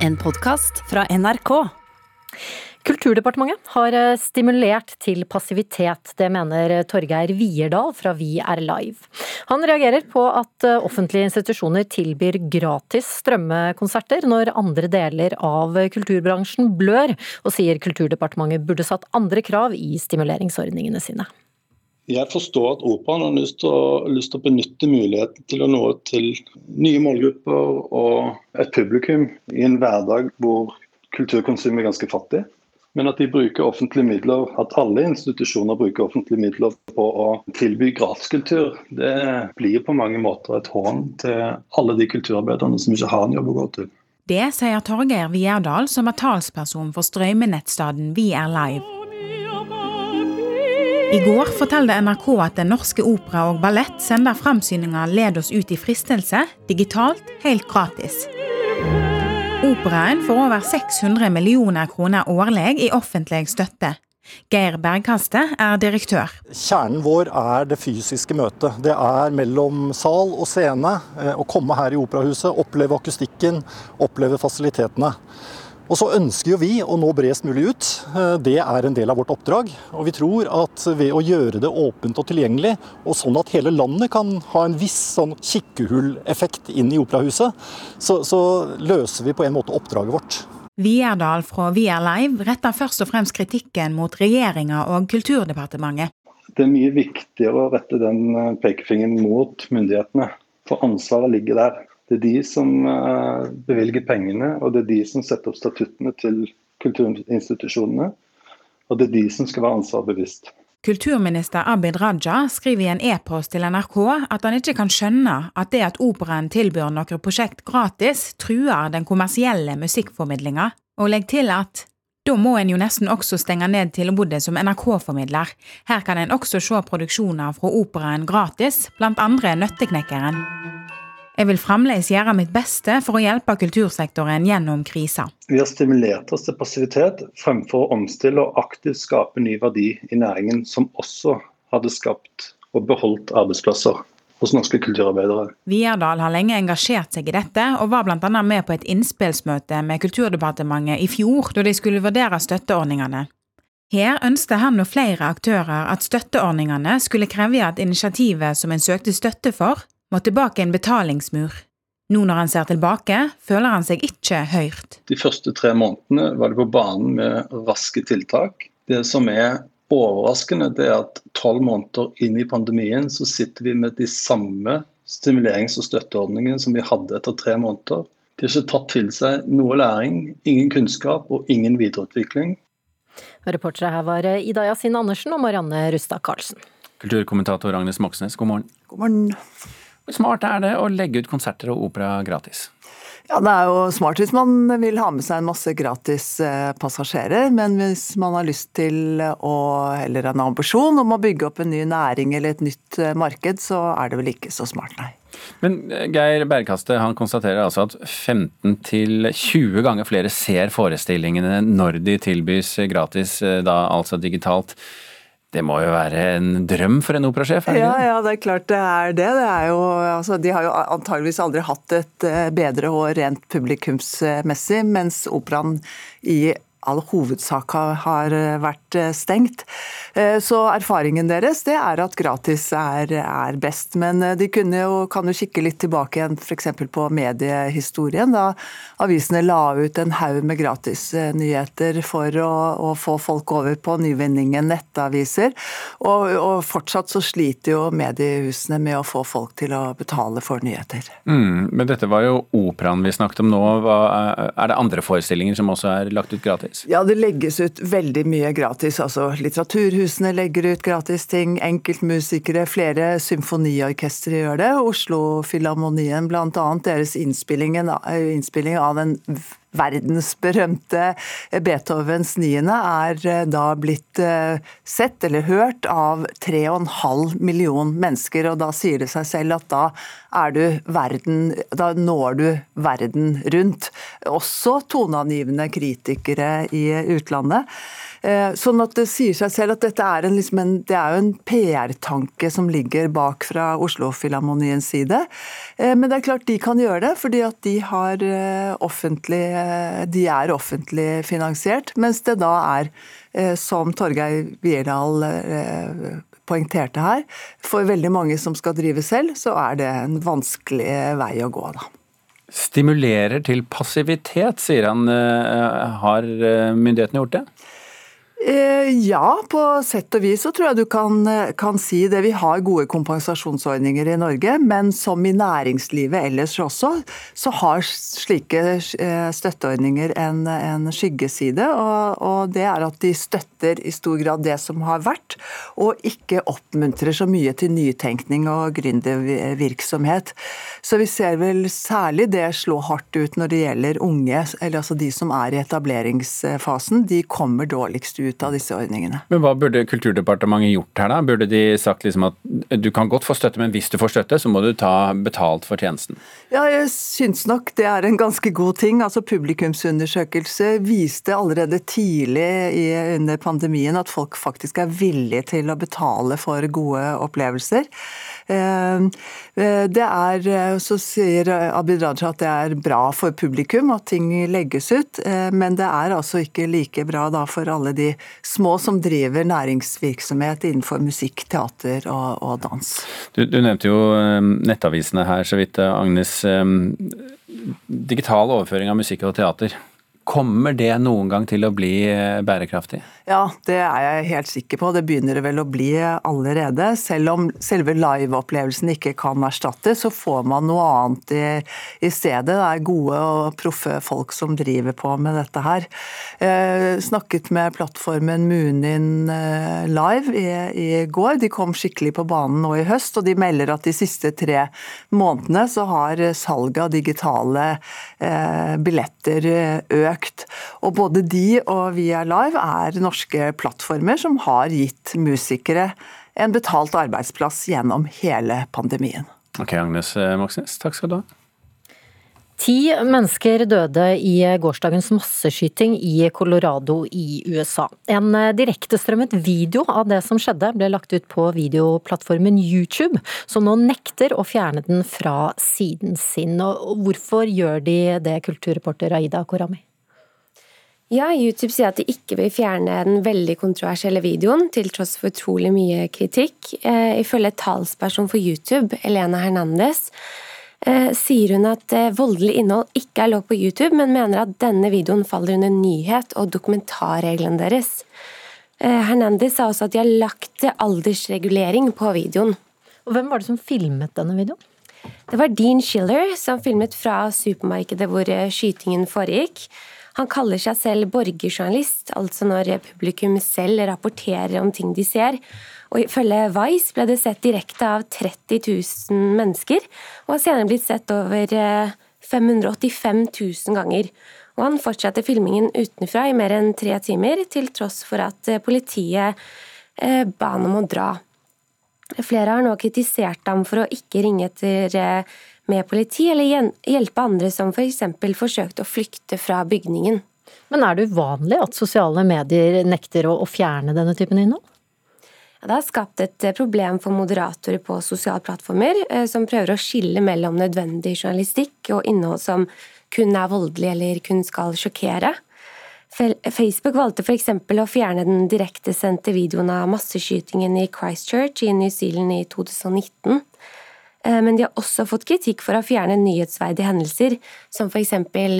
En podkast fra NRK. Kulturdepartementet har eh, stimulert til passivitet. Det mener Torgeir Vierdal fra Vi er live. Han reagerer på at eh, offentlige institusjoner tilbyr gratis strømmekonserter når andre deler av kulturbransjen blør, og sier Kulturdepartementet burde satt andre krav i stimuleringsordningene sine. Jeg forstår at operaen har lyst til, å, lyst til å benytte muligheten til å nå til nye målgrupper og et publikum i en hverdag hvor kulturkonsum er ganske fattig. Men at de bruker offentlige midler, at alle institusjoner bruker offentlige midler på å tilby gratiskultur, det blir på mange måter et hån til alle de kulturarbeiderne som ikke har en jobb å gå til. Det sier Torgeir Vierdal, som er talsperson for strømmenettstaden Vi er live. I går fortalte NRK at Den Norske Opera og Ballett sender framsyninga Led oss ut i fristelse digitalt helt gratis. Operaen får over 600 millioner kroner årlig i offentlig støtte. Geir Bergkaste er direktør. Kjernen vår er det fysiske møtet. Det er mellom sal og scene. Eh, å komme her i operahuset, oppleve akustikken, oppleve fasilitetene. Og så ønsker jo vi å nå bredest mulig ut. Eh, det er en del av vårt oppdrag. Og vi tror at ved å gjøre det åpent og tilgjengelig, og sånn at hele landet kan ha en viss sånn kikkehulleffekt inn i operahuset, så, så løser vi på en måte oppdraget vårt. Vierdal fra Vi er live retter først og fremst kritikken mot regjeringa og Kulturdepartementet. Det er mye viktigere å rette den eh, pekefingeren mot myndighetene, for ansvaret ligger der. Det er de som eh, bevilger pengene, og det er de som setter opp statuttene til kulturinstitusjonene. Og det er de som skal være ansvarbevisst. Kulturminister Abid Raja skriver i en e-post til NRK at han ikke kan skjønne at det at operaen tilbyr noen prosjekt gratis, truer den kommersielle musikkformidlinga, og legger til at da må en jo nesten også stenge ned tilbudet som NRK-formidler. Her kan en også se produksjoner fra operaen gratis, blant andre Nøtteknekkeren. Jeg vil fremdeles gjøre mitt beste for å hjelpe kultursektoren gjennom krisa. Vi har stimulert oss til passivitet fremfor å omstille og aktivt skape ny verdi i næringen, som også hadde skapt og beholdt arbeidsplasser hos norske kulturarbeidere. Vierdal har lenge engasjert seg i dette, og var bl.a. med på et innspillsmøte med Kulturdepartementet i fjor, da de skulle vurdere støtteordningene. Her ønsket han og flere aktører at støtteordningene skulle kreve at initiativet som en søkte støtte for, må tilbake en betalingsmur. Nå når han ser tilbake, føler han seg ikke hørt. De første tre månedene var det på banen med raske tiltak. Det som er overraskende, det er at tolv måneder inn i pandemien så sitter vi med de samme stimulerings- og støtteordningene som vi hadde etter tre måneder. De har ikke tatt til seg noe læring, ingen kunnskap og ingen videreutvikling. Reportere her var Ida Yasin Andersen og Marianne Rustad Karlsen. Kulturkommentator Agnes Moxnes, god morgen. God morgen. Hvor smart er det å legge ut konserter og opera gratis? Ja, Det er jo smart hvis man vil ha med seg en masse gratis eh, passasjerer. Men hvis man har lyst til å, eller en ambisjon om å bygge opp en ny næring eller et nytt eh, marked, så er det vel ikke så smart, nei. Men eh, Geir Bergkaste han konstaterer altså at 15-20 ganger flere ser forestillingene når de tilbys gratis, da altså digitalt. Det må jo være en drøm for en operasjef? Ja, ja, det er klart det er det. det er jo, altså, de har jo antageligvis aldri hatt et eh, bedre og rent publikumsmessig, mens operaen i all hovedsak har vært eh, stengt. Eh, så erfaringen deres det er at gratis er, er best. Men eh, de jo, kan jo kikke litt tilbake igjen f.eks. på mediehistorien. Da avisene la ut en haug med gratisnyheter for å, å, få folk over på nyvinningen nettaviser. Og, og, fortsatt så sliter jo mediehusene med å få folk til å betale for nyheter. Mm, men dette var jo operaen vi snakket om nå. Er det andre forestillinger som også er lagt ut gratis? Gratis? Ja, det legges ut veldig mye gratis. Altså, litteraturhusene legger ut gratis ting. Enkeltmusikere, flere symfoniorkestre gjør det. Oslo-filharmonien bl.a. Deres innspilling av den verdensberømte Beethovens niende er eh, da blitt eh, sett eller hørt av 3,5 million mennesker. og Da sier det seg selv at da er du verden Da når du verden rundt. Også toneangivende kritikere i utlandet. Eh, sånn at det sier seg selv at dette er en, liksom en, det er jo en PR-tanke som ligger bak fra Oslo-filharmoniens side. Men det er klart de kan gjøre det, fordi at de, har offentlig, de er offentlig finansiert. Mens det da er, som Torgeir Vierdal poengterte her, for veldig mange som skal drive selv, så er det en vanskelig vei å gå. da. Stimulerer til passivitet, sier han. Eh, har eh, myndighetene gjort det? Eh, ja, på sett og vis så tror jeg du kan, kan, si det. Vi har gode kompensasjonsordninger i Norge, men som i næringslivet ellers også, så har slike eh, støtteordninger en, en skyggeside. Og, og, det er at de støtter i stor grad det som har vært, og ikke oppmuntrer så mye til nytenkning og gründervirksomhet. Så vi ser vel særlig det slå hardt ut når det gjelder unge, eller altså de som er i etableringsfasen. De kommer dårligst ut ut av disse ordningene. Men Hva burde Kulturdepartementet gjort her, da? Burde de sagt liksom at du kan godt få støtte, men hvis du får støtte, så må du ta betalt for tjenesten? Ja, jeg syns nok det er en ganske god ting. Altså Publikumsundersøkelse viste allerede tidlig i, under pandemien at folk faktisk er villige til å betale for gode opplevelser. Eh, eh, det er, eh, Så sier Abid Raja at det er bra for publikum at ting legges ut, men det er altså ikke like bra da for alle de små som driver næringsvirksomhet innenfor musikk, teater og, og dans. Du, du, nevnte jo nettavisene her så vidt, Agnes. Digital overføring av musikk og teater. Kommer det noen gang til å bli bærekraftig? Ja, det er jeg helt sikker på. Det begynner det vel å bli allerede. Selv om selve live-opplevelsen ikke kan erstattes, så får man noe annet i, i, stedet. Det er gode og proffe folk som driver på med dette her. Eh, snakket med plattformen Munin eh, Live i, i, går. De kom skikkelig på banen nå i høst, og de melder at de siste tre månedene så har salget av digitale eh, billetter eh, økt. Og både de og Via Live er norske norske plattformer som har gitt musikere en betalt arbeidsplass gjennom hele pandemien. Ok, Agnes Moxnes, takk skal du ha. Ti mennesker døde i gårsdagens masseskyting i Colorado i USA. En direktestrømmet video av det som skjedde ble lagt ut på videoplattformen YouTube, som nå nekter å fjerne den fra siden sin. Og hvorfor gjør de det, kulturreporter Aida Korami? Ja, YouTube sier at de ikke vil fjerne den veldig kontroversielle videoen, til tross for utrolig mye kritikk. Eh, ifølge talsperson for YouTube, Elena Hernandez, eh, sier hun at eh, voldelig innhold ikke er lov på YouTube, men mener at denne videoen faller under nyhet- og dokumentarreglene deres. Hernandez sa også at de har lagt aldersregulering på videoen. Og hvem var det som filmet denne videoen? Det var Dean Schiller som filmet fra supermarkedet hvor skytingen foregikk. Han kaller seg selv borgerjournalist, altså når publikum selv rapporterer om ting de ser. Og Ifølge Vice ble det sett direkte av 30 000 mennesker, og har senere blitt sett over 585 eh, 000 ganger. Og han fortsatte filmingen utenfra i mer enn tre timer, til tross for at eh, politiet eh, ba han om å dra. Flere har nå kritisert ham for å ikke ringe etter med politi, eller hjelpe andre som f.eks. For forsøkte å flykte fra bygningen. Men er det uvanlig at sosiale medier nekter å fjerne denne typen innhold? Ja, det har skapt et eh, problem for moderatorer på sosiale plattformer, eh, som prøver å skille mellom nødvendig journalistikk og innhold som kun er voldelig eller kun skal sjokkere. Facebook valgte f.eks. å fjerne den direktesendte videoen av masseskytingen i Christchurch i New Zealand i 2019. Eh, men de har også fått kritikk for å fjerne nyhetsverdige hendelser, som f.eks.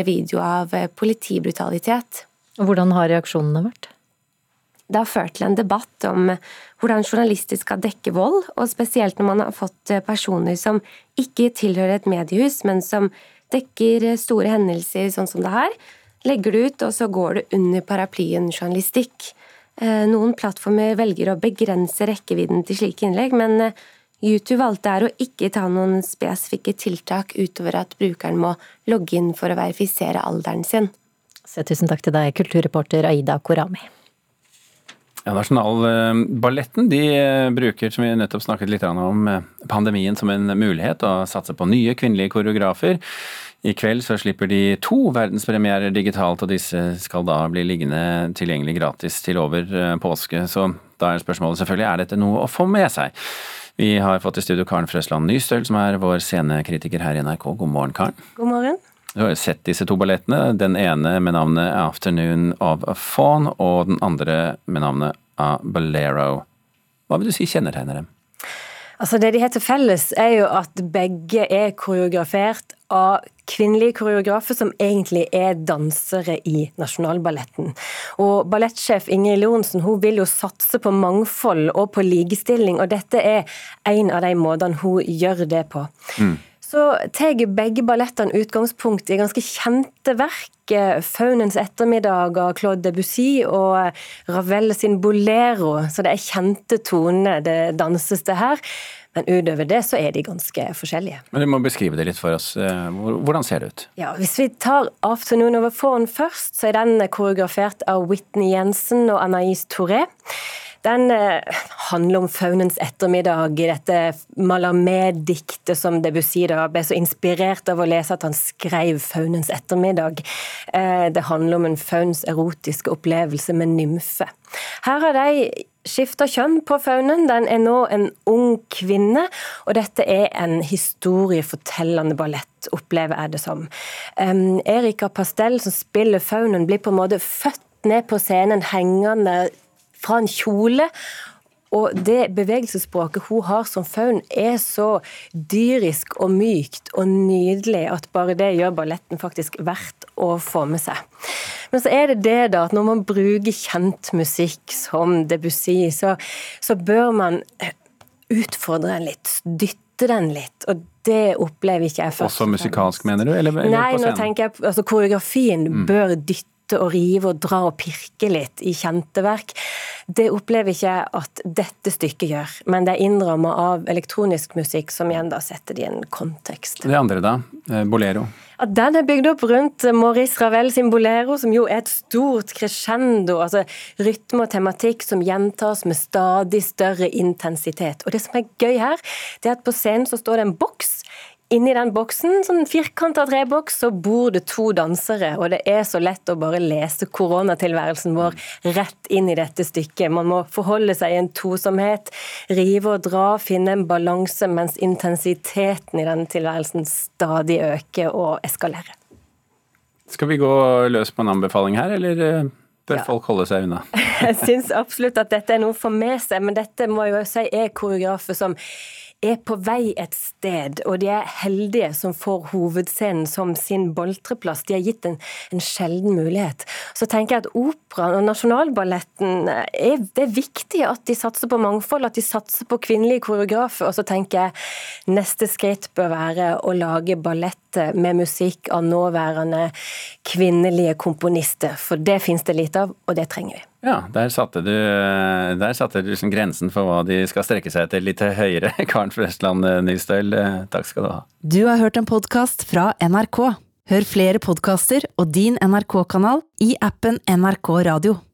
video av eh, politibrutalitet. Og Hvordan har reaksjonene vært? Det har ført til en debatt om hvordan journalister skal dekke vold, og spesielt når man har fått eh, personer som ikke tilhører et mediehus, men som dekker store hendelser sånn som det her. Legger det ut, og så går det under paraplyen journalistikk. Noen plattformer velger å begrense rekkevidden til slike innlegg, men YouTube valgte her å ikke ta noen spesifikke tiltak utover at brukeren må logge inn for å verifisere alderen sin. Så tusen takk til deg, kulturreporter Aida Korami. Ja, Nasjonalballetten de eh, bruker, som vi nettopp snakket litt om, eh, pandemien som en mulighet å satse på nye kvinnelige koreografer. I kveld så slipper de to verdenspremierer digitalt, og disse skal da bli liggende tilgjengelig gratis til over eh, påske. Så da er spørsmålet selvfølgelig er dette noe å få med seg. Vi har fått i studio Karen Frøsland Nystøl, som er vår scenekritiker her i NRK. God morgen, Karen. God morgen. Du har jo sett disse to ballettene. Den ene med navnet Afternoon of a Fawn, og den andre med navnet A Bolero. Hva vil du si kjennetegner dem? Altså Det de har til felles, er jo at begge er koreografert av kvinnelige koreografer som egentlig er dansere i Nasjonalballetten. Og ballettsjef Ingrid Lorentzen hun vil jo satse på mangfold og på likestilling, og dette er en av de måtene hun gjør det på. Mm så tar begge ballettene utgangspunkt i ganske kjente verk. Faunens ettermiddag av Claude Debussy og Ravel sin Bolero. Så det er kjente toner det danses det her. Men utover det så er de ganske forskjellige. Men Du må beskrive det litt for oss. Eh, hvordan ser det ut? Ja, Hvis vi tar 'Afternoon Over Fawn' først, så er den koreografert av Whitney Jensen og Anaïs Touré. Den eh, handler om faunens ettermiddag, i dette Malamé-diktet som Debussy da ble så inspirert av å lese at han skrev faunens ettermiddag. Eh, det handler om en fauns erotiske opplevelse med nymfe. Her har de skifta kjønn på faunen. Den er nå en ung kvinne, og dette er en historiefortellende ballett, opplever jeg det som. Um, Erika Pastell, som spiller faunen, blir på en måte født ned på scenen, hengende fra en kjole. Og det bevegelsesspråket hun har som faun, er så dyrisk og mykt og nydelig at bare det gjør balletten faktisk verdt å få med seg. Men så er det det da at når man bruker kjent musikk som Debussy, så, så bør man utfordre den litt, dytte den litt. og det opplever ikke jeg først. Også musikalsk, mener du? Eller, eller Nei, nå tenker jeg altså Koreografien mm. bør dytte og rive og dra og pirke litt i kjente verk. Det opplever ikke jeg at dette stykket gjør, men det er innramma av elektronisk musikk, som igjen da setter det i en kontekst. Det andre, da? Eh, bolero? At den er bygd opp rundt Maurice Ravel sin bolero, som jo er et stort crescendo. altså Rytme og tematikk som gjentas med stadig større intensitet. Og det som er gøy her, det er at på scenen så står det en boks Inni den boksen, sånn firkanta treboks, så bor det to dansere. Og det er så lett å bare lese koronatilværelsen vår rett inn i dette stykket. Man må forholde seg i en tosomhet, rive og dra, finne en balanse, mens intensiteten i denne tilværelsen stadig øker og eskalerer. Skal vi gå løs på en anbefaling her, eller eh, bør ja. folk holde seg unna? Jeg syns absolutt at dette er noe få med seg, men dette må jeg jo si er koreografer som er på vei et sted, og de er heldige som får hovedscenen som sin boltreplass. De har gitt en, en sjelden mulighet. Så tenker jeg at operaen og Nasjonalballetten er, Det er viktig at de satser på mangfold, at de satser på kvinnelige koreografer. Og så tenker jeg neste skritt bør være å lage ballett med musikk av nåværende kvinnelige komponister. For det finnes det lite av, og det trenger vi. Ja, der satte du, der satte du liksom grensen for hva de skal strekke seg etter litt høyere. Karen Frøsland Nystøl, takk skal du ha. Du har hørt en podkast fra NRK. Hør flere podkaster og din NRK-kanal i appen NRK Radio.